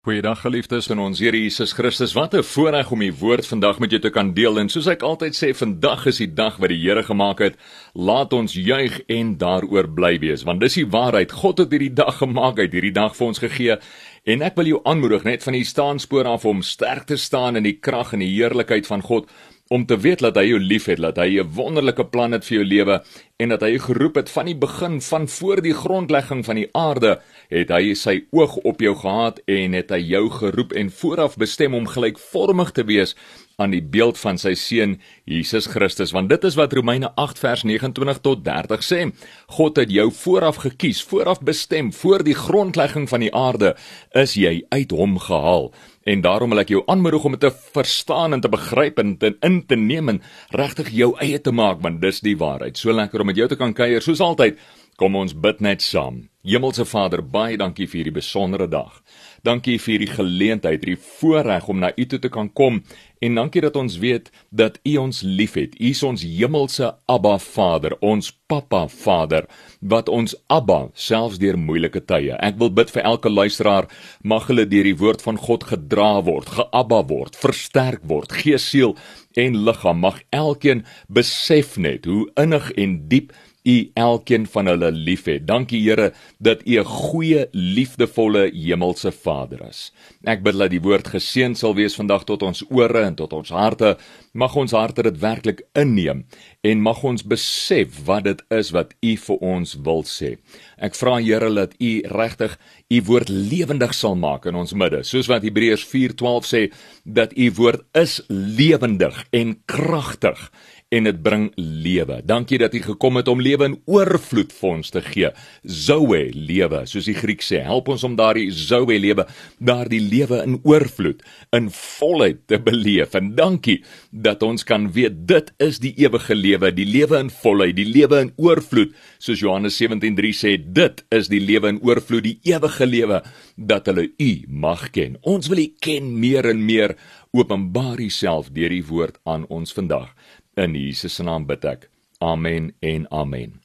Goeiedag geliefdes in ons Here Jesus Christus. Wat 'n voorreg om die woord vandag met jou te kan deel. En soos ek altyd sê, vandag is die dag wat die Here gemaak het. Laat ons juig en daaroor bly wees, want dis die waarheid. God het hierdie dag gemaak, hy het hierdie dag vir ons gegee. En ek wil jou aanmoedig net van die staanspore af om sterk te staan in die krag en die heerlikheid van God om te weet dat hy jou liefhet, dat hy 'n wonderlike plan het vir jou lewe en dat hy geroep het van die begin van voor die grondlegging van die aarde, het hy sy oog op jou gehad en het hy jou geroep en vooraf bestem om gelykvormig te wees aan die beeld van sy seun Jesus Christus. Want dit is wat Romeine 8 vers 29 tot 30 sê. God het jou vooraf gekies vooraf bestem voor die grondlegging van die aarde is jy uit hom gehaal En daarom wil ek jou aanmoedig om dit te verstaan en te begryp en te in te neem en regtig jou eie te maak want dis die waarheid. So lekker om met jou te kan kuier soos altyd. Kom ons bid net saam. Hemelse Vader, baie dankie vir hierdie besondere dag. Dankie vir hierdie geleentheid, hierdie voorreg om na U toe te kan kom en dankie dat ons weet dat U ons liefhet. U is ons hemelse Abba Vader, ons Papa Vader wat ons Abba selfs deur moeilike tye. Ek wil bid vir elke luisteraar, mag hulle deur die woord van God gedra word, geabba word, versterk word, gees, siel en liggaam. Mag elkeen besef net hoe innig en diep U elkeen van hulle liefhet. Dankie Here dat U 'n goeie, liefdevolle hemelse Vader is. Ek bid dat die woord geseën sal wees vandag tot ons ore en tot ons harte. Mag ons harte dit werklik inneem en mag ons besef wat dit is wat U vir ons wil sê. Ek vra Here dat U regtig U woord lewendig sal maak in ons midde, soos wat Hebreërs 4:12 sê dat U woord is lewendig en kragtig en dit bring lewe. Dankie dat U gekom het om lewe in oorvloed vir ons te gee. Zoe lewe, soos die Griek sê. Help ons om daardie zoe lewe, daardie lewe in oorvloed, in volheid te beleef. En dankie dat ons kan weet dit is die ewige lewe, die lewe in volheid, die lewe in oorvloed, soos Johannes 17:3 sê, dit is die lewe in oorvloed, die ewige lewe dat hulle U mag ken. Ons wil U ken meer en meer. Openbaar Uself deur die woord aan ons vandag. In Jesus se naam bid ek. Amen en amen.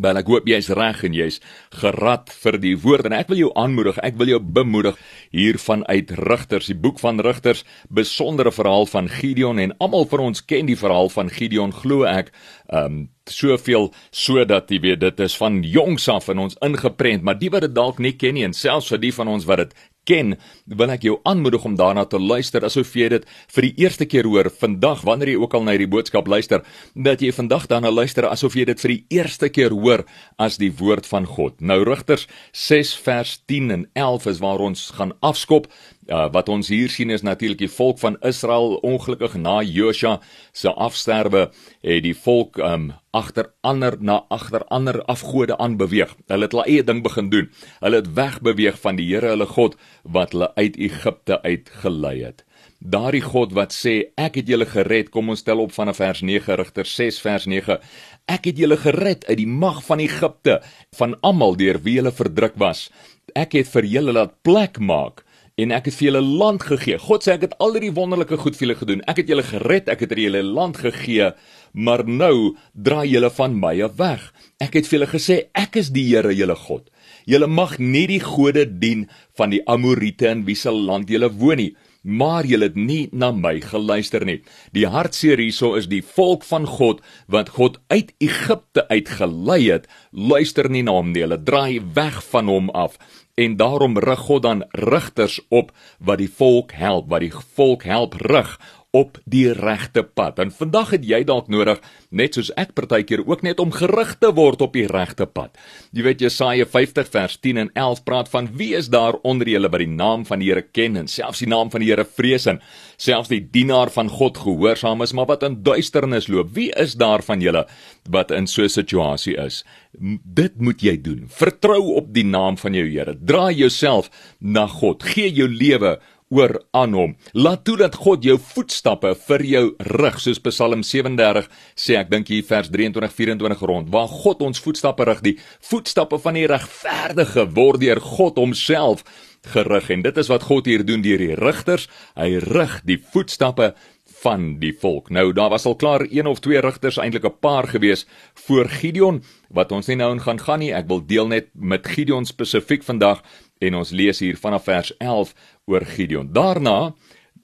Wel ek hoop jy's reg en jy's gerad vir die woord en ek wil jou aanmoedig, ek wil jou bemoedig hier vanuit Rigters, die boek van Rigters, besondere verhaal van Gideon en almal van ons ken die verhaal van Gideon glo ek. Ehm um, soveel sodat jy weet dit is van jongs af in ons ingeprent, maar die wat dit dalk nie ken nie en selfs vir die van ons wat dit ken, wil ek jou aanmoedig om daarna te luister asof jy dit vir die eerste keer hoor vandag wanneer jy ook al na hierdie boodskap luister, dat jy vandag daarna luister asof jy dit vir die eerste keer hoor as die woord van God. Nou Rigters 6 vers 10 en 11 is waar ons gaan afskop. Uh, wat ons hier sien is natuurlik die volk van Israel ongelukkig na Josua se afsterwe het die volk um agter ander na agter ander afgode aanbeweeg. Hulle het hulle eie ding begin doen. Hulle het wegbeweeg van die Here hulle God wat hulle uit Egipte uitgelei het. Daardie God wat sê ek het julle gered, kom ons tel op van vers 9 Rigter 6 vers 9. Ek het julle gered uit die mag van Egipte, van almal deur wie julle verdruk was. Ek het vir julle laat plek maak en ek het vir julle land gegee. God sê ek het al hierdie wonderlike goed vir julle gedoen. Ek het julle gered, ek het julle land gegee, maar nou draai julle van my af weg. Ek het vir julle gesê ek is die Here, julle God. Julle mag nie die gode dien van die Amorite in wie se land julle woon nie. Maar julle het nie na my geluister nie. Die hartseer hierso is die volk van God wat God uit Egipte uitgelei het, luister nie na hom nie. Hulle draai weg van hom af en daarom rig God dan rigters op wat die volk help, wat die volk help rig op die regte pad. En vandag het jy dalk nodig, net soos ek partykeer ook net om gerig te word op die regte pad. Jy weet Jesaja 50 vers 10 en 11 praat van wie is daar onder julle wat die naam van die Here ken en selfs die naam van die Here vrees en selfs die dienaar van God gehoorsaam is, maar wat in duisternis loop. Wie is daar van julle wat in so 'n situasie is? Dit moet jy doen. Vertrou op die naam van jou Here. Draai jouself na God. Gee jou lewe oor aan hom. Laat toe dat God jou voetstappe vir jou rig, soos Psalm 37 sê, ek dink hier vers 23 24 rond, waar God ons voetstappe rig, die voetstappe van die regverdige word deur God homself gerig en dit is wat God hier doen deur die rigters. Hy rig die voetstappe van die volk. Nou daar was al klaar een of twee rigters eintlik 'n paar gewees voor Gideon wat ons nie nou in gaan gaan nie. Ek wil deel net met Gideon spesifiek vandag En ons lees hier vanaf vers 11 oor Gideon. Daarna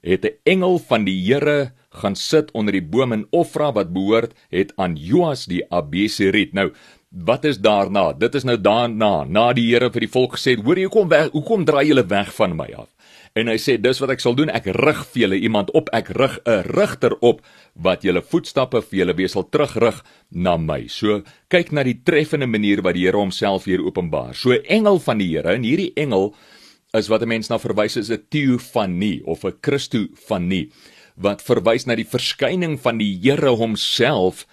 het 'n engel van die Here gaan sit onder die boom in Ofra wat behoort het aan Joas die Abeseriet. Nou, wat is daarna? Dit is nou daarna, na die Here vir die volk gesê, "Hoor jy kom weg, hoekom draai julle weg van my af?" En hy sê, "Dis wat ek sal doen, ek rig vir julle iemand op, ek rig 'n rigter op wat julle voetstappe vir julle weer sal terugrig na my." So, kyk na die treffende manier wat die Here homself hier openbaar. So engel van die Here en hierdie engel is wat 'n mens na verwys is 'n teofanie of 'n Christofanie wat verwys na die verskyning van die Here homself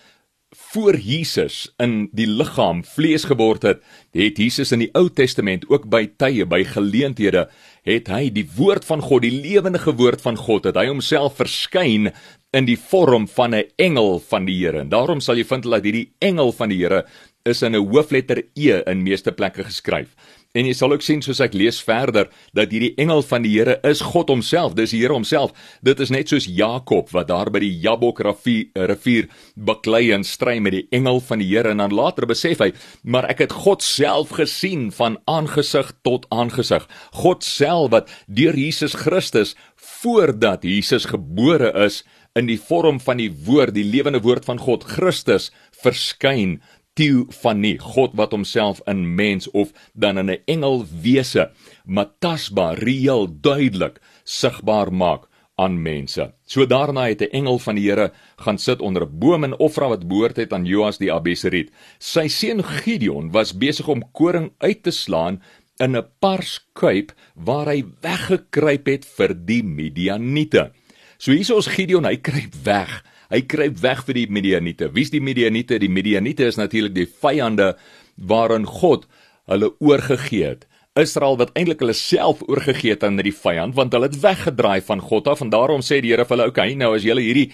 voor Jesus in die liggaam vlees geword het, het Jesus in die Ou Testament ook by tye by geleenthede het hy die woord van God, die lewende woord van God, het hy homself verskyn in die vorm van 'n engel van die Here. En daarom sal jy vind dat hierdie engel van die Here is in 'n hoofletter E in meeste plekke geskryf. En jy sal ook sien soos ek lees verder dat hierdie engel van die Here is God homself, dis die Here homself. Dit is net soos Jakob wat daar by die Jabok rivier baklei en stry met die engel van die Here en dan later besef hy, maar ek het God self gesien van aangesig tot aangesig. God self wat deur Jesus Christus voordat Jesus gebore is in die vorm van die woord, die lewende woord van God Christus verskyn teofanie, God wat homself in mens of dan in 'n engel wese, maar tasbaar, reëel, duidelik sigbaar maak aan mense. So daarna het 'n engel van die Here gaan sit onder 'n boom en offer wat behoort het aan Joas die Abeseriet. Sy seun Gideon was besig om koring uit te slaan in 'n parskuip waar hy weggekruip het vir die Midianiete. So hier is ons Gideon, hy kruip weg. Hy kruip weg vir die Midianiete. Wie's die Midianiete? Die Midianiete is natuurlik die vyande waarin God hulle oorgegee het. Israel wat eintlik hulle self oorgegee het aan die vyand want hulle het weggedraai van God af en daarom sê die Here vir hulle, "Oké, okay, nou as julle hierdie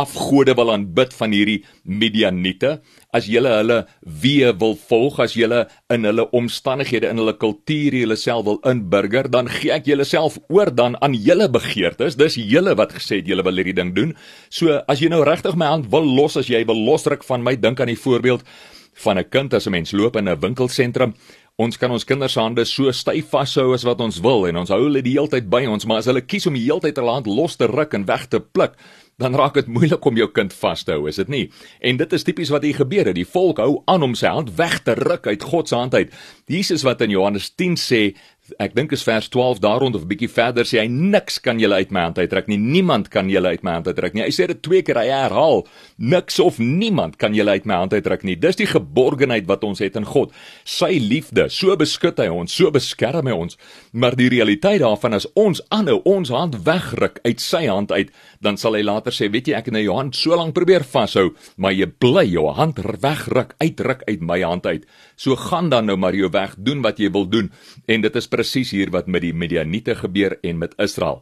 afgode wil aanbid van hierdie Midianiete, as jy hulle weë wil volg, as jy in hulle omstandighede, in hulle kultuur julle self wil inburger, dan gee ek julle self oor dan aan julle begeertes. Dis julle wat gesê het julle wil hierdie ding doen. So as jy nou regtig my hand wil los as jy wil losruk van my, dink aan die voorbeeld van 'n kind as 'n mens loop in 'n winkelsentrum Ons kan ons kinders hande so styf vashou as wat ons wil en ons hou hulle die hele tyd by ons, maar as hulle kies om die hele tyd hulle hand los te ruk en weg te pluk, dan raak dit moeilik om jou kind vas te hou, is dit nie? En dit is tipies wat hier gebeur het. Die volk hou aan om sy hand weg te ruk uit God se hand uit. Jesus wat in Johannes 10 sê, ek dink is vers 12 daarond of 'n bietjie verder sê hy niks kan julle uit my hand uittrek nie. Niemand kan julle uit my hand uittrek nie. Hy sê dit twee keer hy herhaal niks of niemand kan julle uit my hand uittrek nie. Dis die geborgenheid wat ons het in God. Sy liefde so beskud hy ons so beskerm hy ons. Maar die realiteit daarvan is ons aanhou ons hand wegruk uit sy hand uit dan sal hy later sê weet jy ek het nou jou hand so lank probeer vashou maar jy bly jou hand wegruk uitruk uit my hand uit. So gaan dan nou maar jou weg doen wat jy wil doen. En dit is presies hier wat met die Midianiete gebeur en met Israel.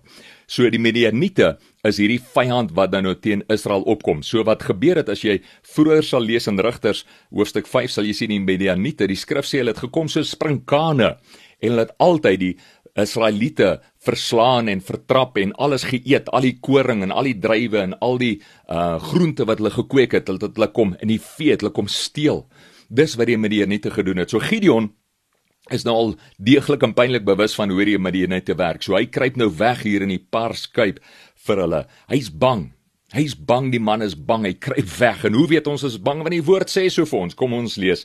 So die Midianiete is hierdie vyand wat dan nou teen Israel opkom. So wat gebeur het as jy vroeër sal lees in Rigters hoofstuk 5 sal jy sien die Midianiete, die skrif sê hulle het gekom so sprinkane en hulle het altyd die Israeliete verslaan en vertrap en alles geëet, al die koring en al die druiwe en al die uh groente wat hulle gekweek het, hulle het hulle kom in die vee, hulle kom steel. Dis wat die Midianiete gedoen het. So Gideon is nou al deeglik en pynlik bewus van hoe hierdie Midianite te werk. So hy kruip nou weg hier in die parskuip vir hulle. Hy's bang. Hy's bang, die man is bang. Hy kruip weg. En hoe weet ons is bang want die woord sê so vir ons. Kom ons lees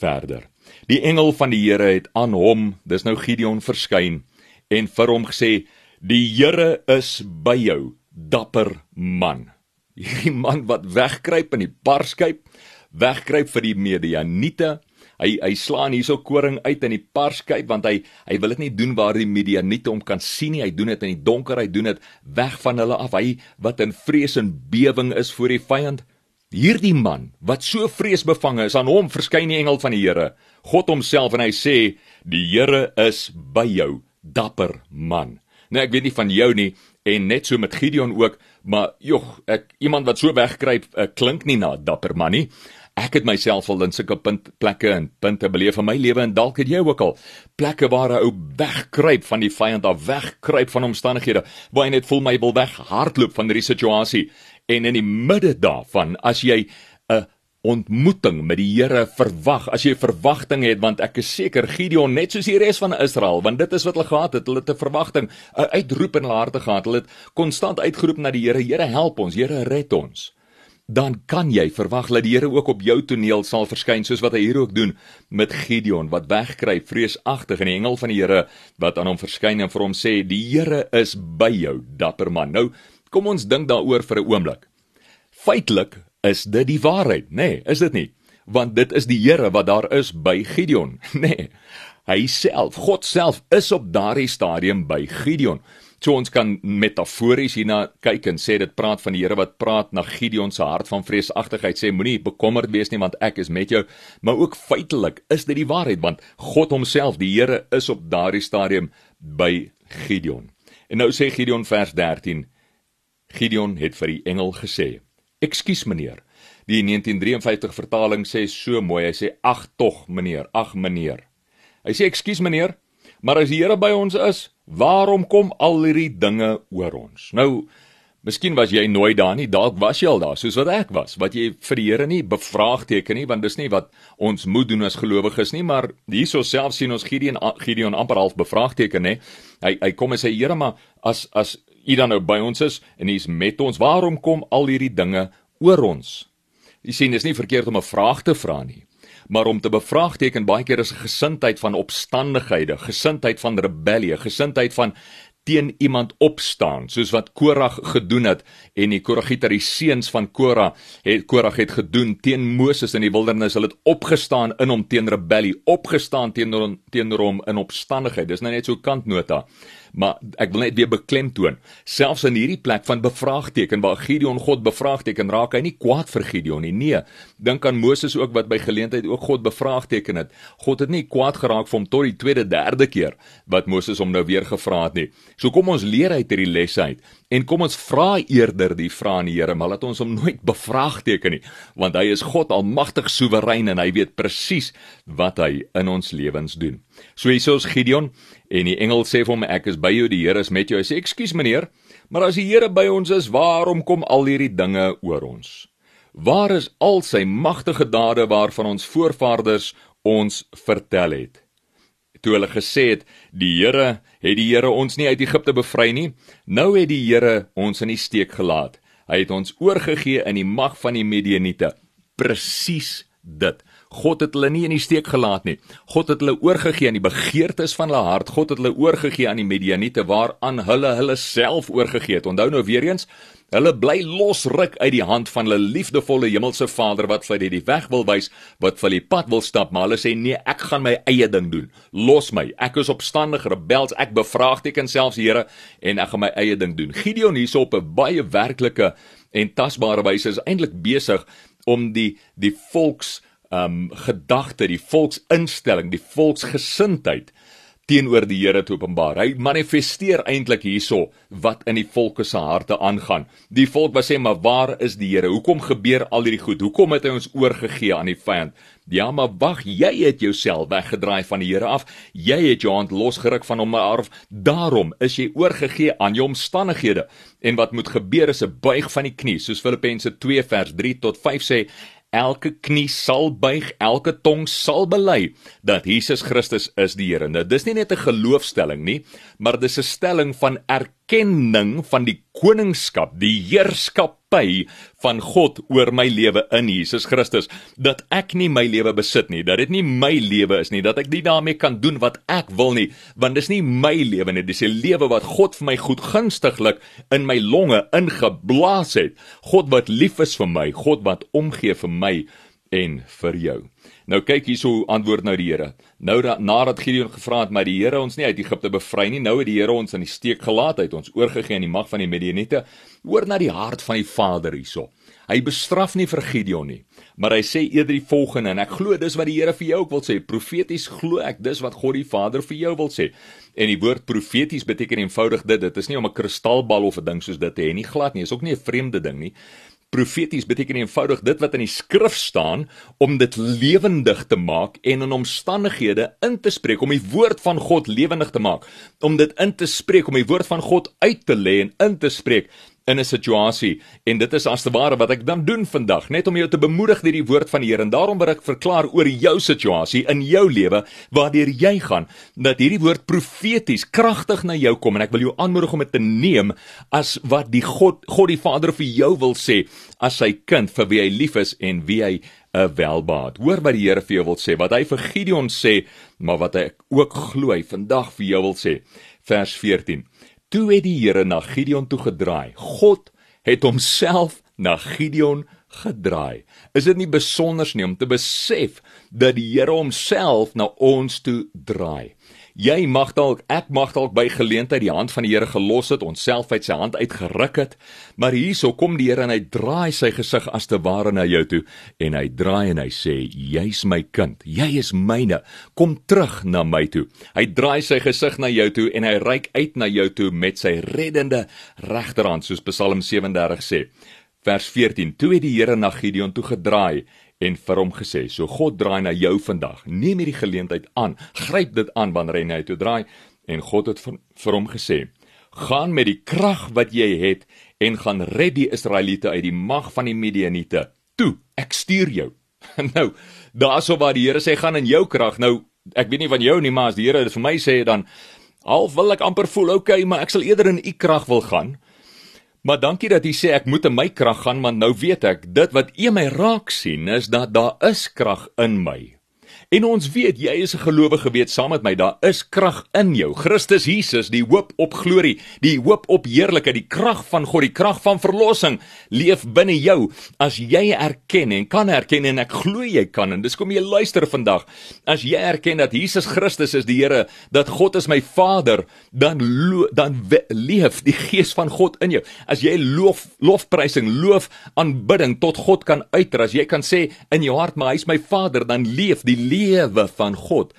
verder. Die engel van die Here het aan hom, dis nou Gideon verskyn en vir hom gesê: "Die Here is by jou, dapper man." Hierdie man wat wegkruip in die parskuip, wegkruip vir die Midianite hy hy slaan hierso koring uit in die parskyp want hy hy wil dit nie doen waar die Midianiete hom kan sien nie. Hy doen dit in die donker hy doen dit weg van hulle af. Hy wat in vrees en bewing is voor die vyand. Hierdie man wat so vreesbevange is aan hom verskyn die engel van die Here. God homself en hy sê die Here is by jou dapper man. Nou ek weet nie van jou nie en net so met Gideon ook maar jog ek iemand wat so wegkruip uh, klink nie na dapper man nie Ek het myself al in sulke punt plekke en punte beleef in my lewe en dalk het jy ook al plekke waar 'n ou wegkruip van die vyand af, wegkruip van omstandighede waar hy net voel my wil weghardloop van hierdie situasie en in die midde daarvan as jy 'n ontmoeting met die Here verwag. As jy verwagting het want ek is seker Gideon net soos die res van Israel, want dit is wat hulle gehad het, hulle het 'n verwagting, 'n uitroep in hulle harte gehad. Hulle het konstant uitgeroep na die Here, Here help ons, Here red ons. Dan kan jy verwag dat die Here ook op jou toneel sal verskyn soos wat hy hier ook doen met Gideon wat wegkruip vreesagtig en die engel van die Here wat aan hom verskyn en vir hom sê die Here is by jou dapper man. Nou kom ons dink daaroor vir 'n oomblik. Feitelik is dit die waarheid, nê? Nee, is dit nie? Want dit is die Here wat daar is by Gideon, nê? Nee, hy self, God self is op daardie stadium by Gideon. So ons kan metafories hierna kyk en sê dit praat van die Here wat praat na Gideon se hart van vreesagtigheid sê moenie bekommerd wees nie want ek is met jou maar ook feitelik is dit die waarheid want God homself die Here is op daardie stadium by Gideon. En nou sê Gideon vers 13 Gideon het vir die engel gesê Ekskuus meneer. Die 1953 vertaling sê so mooi. Hy sê ag tog meneer, ag meneer. Hy sê ekskuus meneer, maar as die Here by ons is, waarom kom al hierdie dinge oor ons? Nou, miskien was jy nooit daar nie, dalk was jy al daar soos wat ek was. Wat jy vir die Here nie bevraagteken nie, want dis nie wat ons moet doen as gelowiges nie, maar hierso self sien ons Gideon Gideon amper half bevraagteken nê. Hy hy kom en sê Here, maar as as U dan nou by ons is en U's met ons. Waarom kom al hierdie dinge oor ons? U sien, dis nie verkeerd om 'n vraag te vra nie, maar om te bevraagteken baie keer is 'n gesindheid van opstandighede, gesindheid van rebellie, gesindheid van teen iemand opstaan soos wat Korag gedoen het. En die Koragiter die seuns van Korah het Korag het gedoen teen Moses in die wildernis. Hulle het opgestaan in hom teen rebellie opgestaan teenoor teenoor hom in opstandigheid. Dis nou net so kantnota maar ek wil net weer beklemtoon selfs in hierdie plek van bevraagteken waar Gideon God bevraagteken raak hy nie kwaad vir Gideon nie. Nee dink aan Moses ook wat by geleentheid ook God bevraagteken het. God het nie kwaad geraak vir hom tot die tweede derde keer wat Moses hom nou weer gevra het nie. So kom ons leer uit hierdie les uit En kom ons vra eerder die vrae aan die Here, maar laat ons hom nooit bevraagteken nie, want hy is God almagtig soewerein en hy weet presies wat hy in ons lewens doen. So hiersoos Gideon en die engel sê vir hom ek is by jou, die Here is met jou. Hy sê ekskuus meneer, maar as die Here by ons is, waarom kom al hierdie dinge oor ons? Waar is al sy magtige dade waarvan ons voorvaders ons vertel het? toe hulle gesê het die Here het die Here ons nie uit Egipte bevry nie. Nou het die Here ons in die steek gelaat. Hy het ons oorgegee in die mag van die Midianiete. Presies dit God het hulle nie in die steek gelaat nie God het hulle oorgegee aan die begeertes van hulle hart God het hulle oorgegee aan die Midianiete waaraan hulle hulle self oorgegee het onthou nou weer eens Hulle bly losruk uit die hand van hulle liefdevolle hemelse Vader wat vir hulle die weg wil wys, wat vir hulle die pad wil stap, maar hulle sê nee, ek gaan my eie ding doen. Los my. Ek is opstandig, rebels, ek bevraagteken selfs Here en ek gaan my eie ding doen. Gideon hierso op 'n baie werklike en tasbare wyse is eintlik besig om die die volks um, gedagte, die volksinstelling, die volksgesindheid teenoor die Here te openbaar. Hy manifesteer eintlik hierso wat in die volke se harte aangaan. Die volk wat sê maar waar is die Here? Hoekom gebeur al hierdie goed? Hoekom het hy ons oorgegee aan die vyand? Ja, maar wag, jy het jouself weggedraai van die Here af. Jy het jou hand losgeruk van hom af. Daarom is jy oorgegee aan jou omstandighede. En wat moet gebeur is 'n buig van die knie, soos Filippense 2 vers 3 tot 5 sê, elke knie sal buig, elke tong sal bely dat Jesus Christus is die Here. Nou dis nie net 'n geloofstelling nie, maar dis 'n stelling van erkenning van die koningskap, die heerskappy van God oor my lewe in Jesus Christus, dat ek nie my lewe besit nie, dat dit nie my lewe is nie, dat ek nie daarmee kan doen wat ek wil nie, want dis nie my lewe nie, dis 'n lewe wat God vir my goedgunstiglik in my longe ingeblaas het. God wat lief is vir my, God wat omgee vir my en vir jou. Nou kyk hierso antwoord nou die Here. Nou dat nadat Gideon gevra het, maar die Here ons nie uit Egipte bevry nie, nou het die Here ons in die steek gelaat, het ons oorgegee aan die mag van die Midianiete. Hoor na die hart van die Vader hierso. Hy bestraf nie vir Gideon nie, maar hy sê eerder die volgende en ek glo dis wat die Here vir jou ook wil sê. Profeties glo ek dis wat God die Vader vir jou wil sê. En die woord profeties beteken eenvoudig dit, dit is nie om 'n kristalbal of 'n ding soos dit te hê nie, glad nie. Is ook nie 'n vreemde ding nie profeties beteken eenvoudig dit wat in die skrif staan om dit lewendig te maak en in omstandighede in te spreek om die woord van God lewendig te maak om dit in te spreek om die woord van God uit te lê en in te spreek in 'n situasie en dit is as te ware wat ek dan doen vandag net om jou te bemoedig deur die woord van die Here en daarom wil ek verklaar oor jou situasie in jou lewe waardeur jy gaan dat hierdie woord profeties kragtig na jou kom en ek wil jou aanmoedig om dit te neem as wat die God God die Vader vir jou wil sê as sy kind vir wie hy lief is en wie hy 'n welbaat. Hoor wat die Here vir jou wil sê, wat hy vir Gideon sê, maar wat hy ook glo hy vandag vir jou wil sê. Vers 14. Toe het die Here na Gideon toe gedraai. God het homself na Gideon gedraai. Is dit nie besonder nie om te besef dat die Here homself na ons toe draai? Jy mag dalk ek mag dalk by geleentheid die hand van die Here gelos het, onsself uit sy hand uitgeruk het, maar hierso kom die Here en hy draai sy gesig as te ware na jou toe en hy draai en hy sê jy's my kind, jy is myne, kom terug na my toe. Hy draai sy gesig na jou toe en hy reik uit na jou toe met sy reddende regterhand soos Psalm 37 sê. Vers 14: Toe het die Here na Gideon toe gedraai en vir hom gesê: "So God draai na jou vandag. Neem hierdie geleentheid aan. Gryp dit aan wanneer hy na jou toe draai." En God het vir, vir hom gesê: "Gaan met die krag wat jy het en gaan red die Israeliete uit die mag van die Midianiete. Toe, ek stuur jou." nou, daarso waar die Here sê gaan in jou krag. Nou, ek weet nie van jou nie, maar as die Here dit vir my sê dan half wil ek amper voel, okay, maar ek sal eerder in u krag wil gaan. Maar dankie dat jy sê ek moet in my krag gaan, want nou weet ek dit wat U my raak sien is dat daar is krag in my. En ons weet jy is 'n gelowige weet saam met my daar is krag in jou. Christus Jesus, die hoop op glorie, die hoop op heerlikheid, die krag van God, die krag van verlossing leef binne jou as jy erken en kan erken en ek glo jy kan en dis kom jy luister vandag. As jy erken dat Jesus Christus is die Here, dat God is my Vader, dan dan leef die gees van God in jou. As jy loof lofprysing, loof aanbidding tot God kan uiter, as jy kan sê in jou hart maar hy's my Vader, dan leef die lewe van God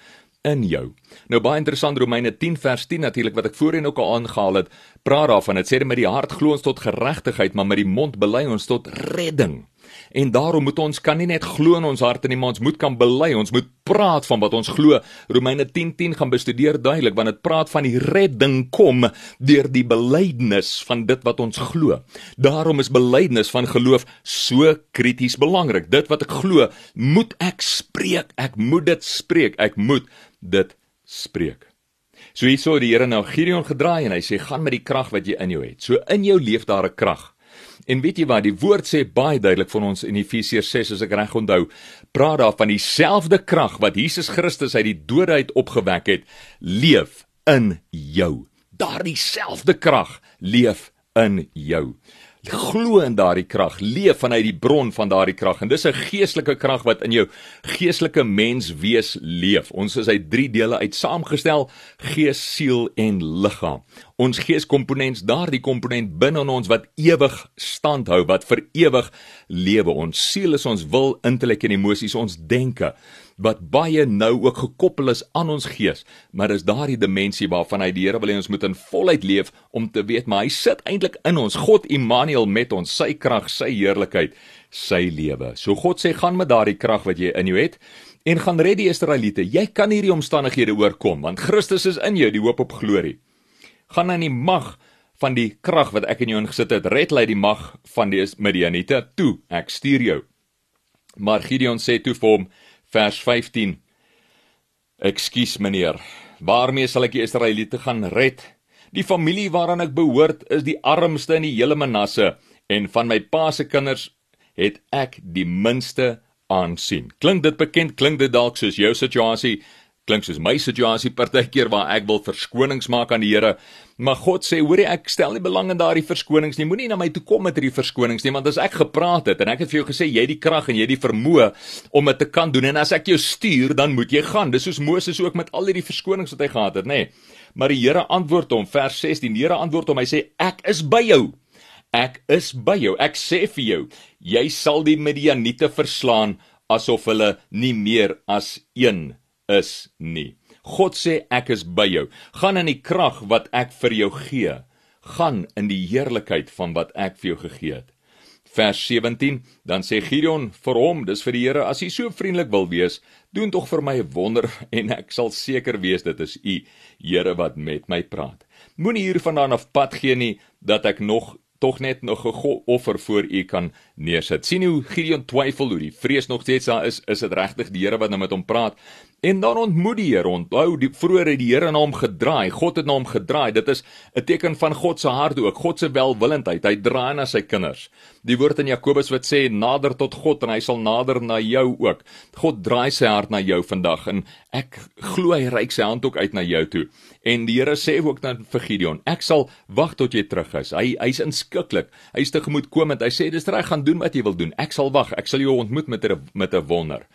in jou. Nou baie interessant Romeine 10 vers 10 natuurlik wat ek voorheen ook al aangehaal het, praat daarvan. Dit sê met die hart glo ons tot geregtigheid, maar met die mond bely ons tot redding. En daarom moet ons kan nie net glo in ons harte nie, maar ons moet kan bely. Ons moet praat van wat ons glo. Romeine 10:10 10 gaan bestudeer duidelik want dit praat van die redding kom deur die belydenis van dit wat ons glo. Daarom is belydenis van geloof so krities belangrik. Dit wat ek glo, moet ek spreek. Ek moet dit spreek. Ek moet dit spreek. So hierso die Here nou Gideon gedraai en hy sê gaan met die krag wat jy in jou het. So in jou leef daar 'n krag. En weet jy wat, die woord sê baie duidelik vir ons in Efesiërs 6 as ek reg onthou, praat daar van dieselfde krag wat Jesus Christus uit die dood uit opgewek het, leef in jou. Daardie selfde krag leef in jou glo in daardie krag, leef vanuit die bron van daardie krag en dis 'n geestelike krag wat in jou geestelike mens wees leef. Ons is uit drie dele uit saamgestel: gees, siel en liggaam. Ons geeskomponent, daardie komponent binne in ons wat ewig stand hou, wat vir ewig lewe. Ons siel is ons wil, intellek en emosies, ons denke wat baie nou ook gekoppel is aan ons gees, maar dis daardie dimensie waarvan hy die Here wil hê ons moet in volheid leef om te weet maar hy sit eintlik in ons God Immanuel met ons, sy krag, sy heerlikheid, sy lewe. So God sê gaan met daardie krag wat jy in jou het en gaan red die Israeliete. Jy kan hierdie omstandighede oorkom want Christus is in jou, die hoop op glorie. Gaan aan die mag van die krag wat ek in jou ingesit het, red lei die mag van die Midianiete toe. Ek stuur jou. Maar Gideon sê toe vir hom: vers 15 Ekskuus meneer, waarmee sal ek die Israeliete gaan red? Die familie waaraan ek behoort is die armste in die hele Manasse en van my pa se kinders het ek die minste aansien. Klink dit bekend? Klink dit dalk soos jou situasie? Klink soos my situasie partykeer waar ek wil verskonings maak aan die Here, maar God sê hoorie ek stel nie belang in daardie verskonings nie. Moenie na my toe kom met hierdie verskonings nie, want as ek gepraat het en ek het vir jou gesê jy het die krag en jy het die vermoë om dit te kan doen en as ek jou stuur, dan moet jy gaan. Dis soos Moses ook met al hierdie verskonings wat hy gehad het, nê. Nee. Maar die Here antwoord hom, vers 16, die Here antwoord hom, hy sê ek is by jou. Ek is by jou. Ek sê vir jou, jy sal die Midianiete verslaan asof hulle nie meer as een is nie. God sê ek is by jou. Gaan in die krag wat ek vir jou gee. Gaan in die heerlikheid van wat ek vir jou gegee het. Vers 17, dan sê Gideon vir hom, dis vir die Here, as hy so vriendelik wil wees, doen tog vir my 'n wonder en ek sal seker wees dit is u, Here wat met my praat. Moenie hiervandaan af pad gee nie dat ek nog tog net nog 'n offer voor u kan neersit. sien hoe Gideon twyfel hoe die vrees nog steeds daar is, is dit regtig die Here wat nou met hom praat? En dan ontmoet die Here, onthou die vroeër het die Here na hom gedraai. God het na hom gedraai. Dit is 'n teken van God se hart ook, God se welwillendheid. Hy draai na sy kinders. Die woord in Jakobus wat sê nader tot God en hy sal nader na jou ook. God draai sy hart na jou vandag en ek glo hy reik sy hand ook uit na jou toe. En die Here sê ook dan vir Gideon, ek sal wag tot jy terug is. Hy hy's inskikkelik. Hy's tegemoetkomend. Hy sê dis reg gaan doen wat jy wil doen. Ek sal wag. Ek sal jou ontmoet met 'n met 'n wonder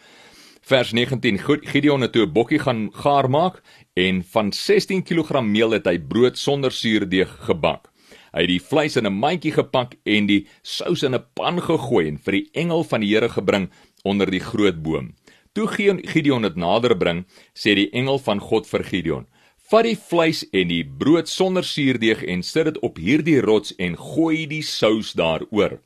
vers 19 Gideon het toe 'n bokkie gaan gaar maak en van 16 kg meel het hy brood sonder suurdeeg gebak. Hy het die vleis in 'n mandjie gepak en die sous in 'n pan gegooi en vir die engel van die Here gebring onder die groot boom. Toe Gideon dit nader bring, sê die engel van God vir Gideon: "Vat die vleis en die brood sonder suurdeeg en sit dit op hierdie rots en gooi die sous daaroor."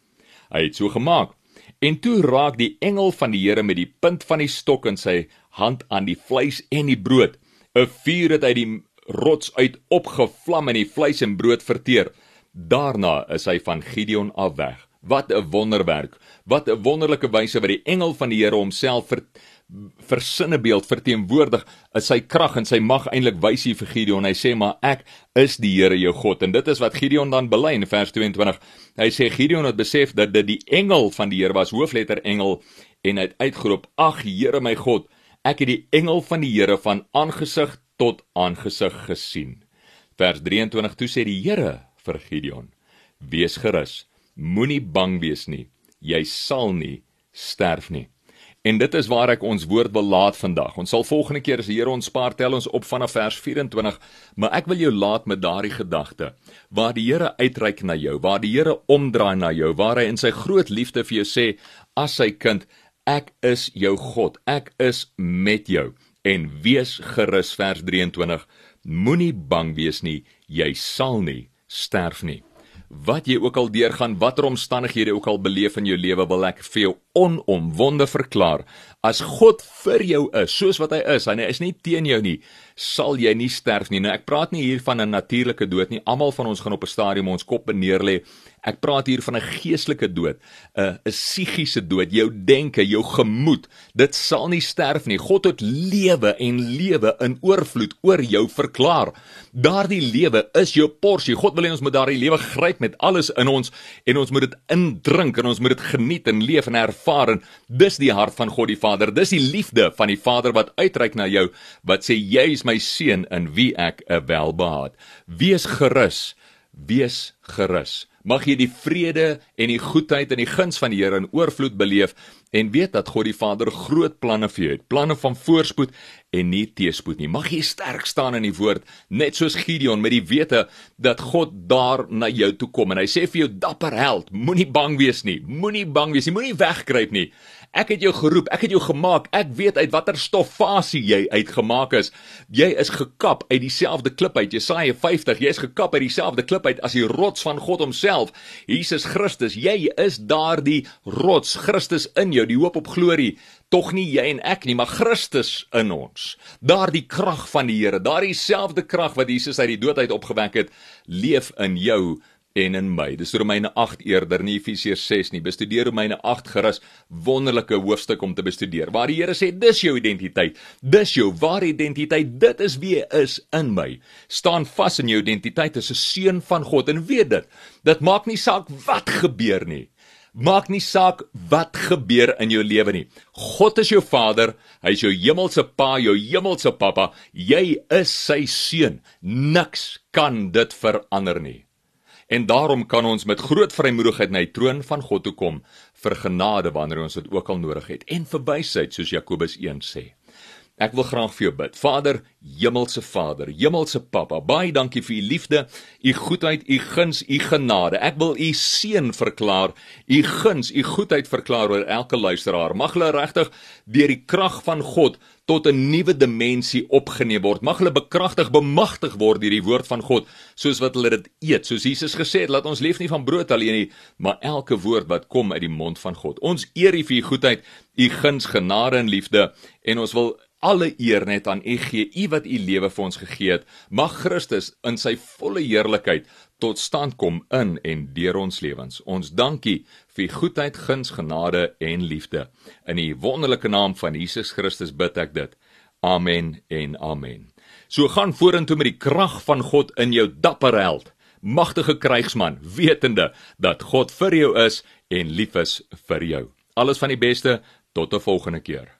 Hy het so gemaak. En toe raak die engel van die Here met die punt van die stok in sy hand aan die vleis en die brood. 'n Vuur het uit die rots uit opgevlam en die vleis en brood verteer. Daarna is hy van Gideon af weg. Wat 'n wonderwerk. Wat 'n wonderlike wyse wat die engel van die Here homself ver versinnebeeld verteenwoordig is sy krag en sy mag eintlik wys hier vir Gideon. Hy sê maar ek is die Here jou God en dit is wat Gideon dan bely in vers 22. Hy sê Gideon het besef dat dit die engel van die Here was, hoofletter engel en hy uitgeroep: "Ag Here my God, ek het die engel van die Here van aangesig tot aangesig gesien." Vers 23 toe sê die Here vir Gideon: "Wees gerus, moenie bang wees nie. Jy sal nie sterf nie." En dit is waar ek ons woord wil laat vandag. Ons sal volgende keer as die Here ons spaar tel ons op vanaf vers 24, maar ek wil jou laat met daardie gedagte waar die Here uitreik na jou, waar die Here omdraai na jou, waar hy in sy groot liefde vir jou sê as sy kind, ek is jou God. Ek is met jou. En wees gerus vers 23. Moenie bang wees nie, jy sal nie sterf nie wat jy ook al deurgaan, watter omstandighede ook al beleef in jou lewe, wil ek vir jou onomwonde verklaar. As God vir jou is, soos wat hy is, en hy is nie teen jou nie, sal jy nie sterf nie. Nou ek praat nie hier van 'n natuurlike dood nie. Almal van ons gaan op 'n stadium ons kop neer lê. Ek praat hier van 'n geestelike dood, 'n psigiese dood, jou denke, jou gemoed. Dit sal nie sterf nie. God het lewe en lewe in oorvloed oor jou verklaar. Daardie lewe is jou porsie. God wil hê ons moet daardie lewe gryp met alles in ons en ons moet dit indrink en ons moet dit geniet en leef en ervaar. En dis die hart van God die Vader. Dis die liefde van die Vader wat uitreik na jou wat sê jy is my seun in wie ek 'n welbehaag. Wees gerus. Wees gerus. Mag jy die vrede en die goedheid en die guns van die Here in oorvloed beleef en weet dat God die Vader groot planne vir jou het, planne van voorspoed en nie teëspoed nie. Mag jy sterk staan in die woord, net soos Gideon met die wete dat God daar na jou toe kom en hy sê vir jou dapper held, moenie bang wees nie, moenie bang wees nie, moenie wegkruip nie. Ek het jou geroep, ek het jou gemaak. Ek weet uit watter stoffasie jy uitgemaak is. Jy is gekap uit dieselfde klip uit. Jesaja 50, jy is gekap uit dieselfde klip uit as die rots van God homself. Jesus Christus, jy is daardie rots, Christus in jou, die hoop op glorie. Tog nie jy en ek nie, maar Christus in ons. Daardie krag van die Here, daardie selfde krag wat Jesus uit die dood uit opgewek het, leef in jou en in my. Dis Romeine 8 eerder nie Efesiërs 6 nie. Bestudeer Romeine 8 gerus. Wonderlike hoofstuk om te bestudeer. Waar die Here sê dis jou identiteit. Dis jou ware identiteit. Dit is wie jy is in my. Staan vas in jou identiteit as 'n seun van God en weet dit. Dit maak nie saak wat gebeur nie. Maak nie saak wat gebeur in jou lewe nie. God is jou Vader, hy is jou hemelse Pa, jou hemelse Pappa. Jy is sy seun. Niks kan dit verander nie. En daarom kan ons met groot vrymoedigheid na die troon van God toe kom vir genade wanneer ons dit ook al nodig het en vir wysheid soos Jakobus 1 sê. Ek wil graag vir jou bid. Vader, Hemelse Vader, Hemelse Pappa, baie dankie vir u liefde, u goedheid, u guns, u genade. Ek wil u seën verklaar, u guns, u goedheid verklaar oor elke luisteraar. Mag hulle regtig deur die krag van God tot 'n nuwe dimensie opgeneem word. Mag hulle bekragtig, bemagtig word deur die woord van God, soos wat hulle dit eet. Soos Jesus gesê het, laat ons leef nie van brood alleen nie, maar elke woord wat kom uit die mond van God. Ons eer U vir U goedheid, U guns, genade en liefde en ons wil alle eer net aan U gee, U wat U lewe vir ons gegee het. Mag Christus in sy volle heerlikheid tot stand kom in en deur ons lewens. Ons dankie vir u goedheid, guns, genade en liefde. In die wonderlike naam van Jesus Christus bid ek dit. Amen en amen. So gaan vorentoe met die krag van God in jou dapper held, magtige krygsman, wetende dat God vir jou is en lief is vir jou. Alles van die beste tot 'n volgende keer.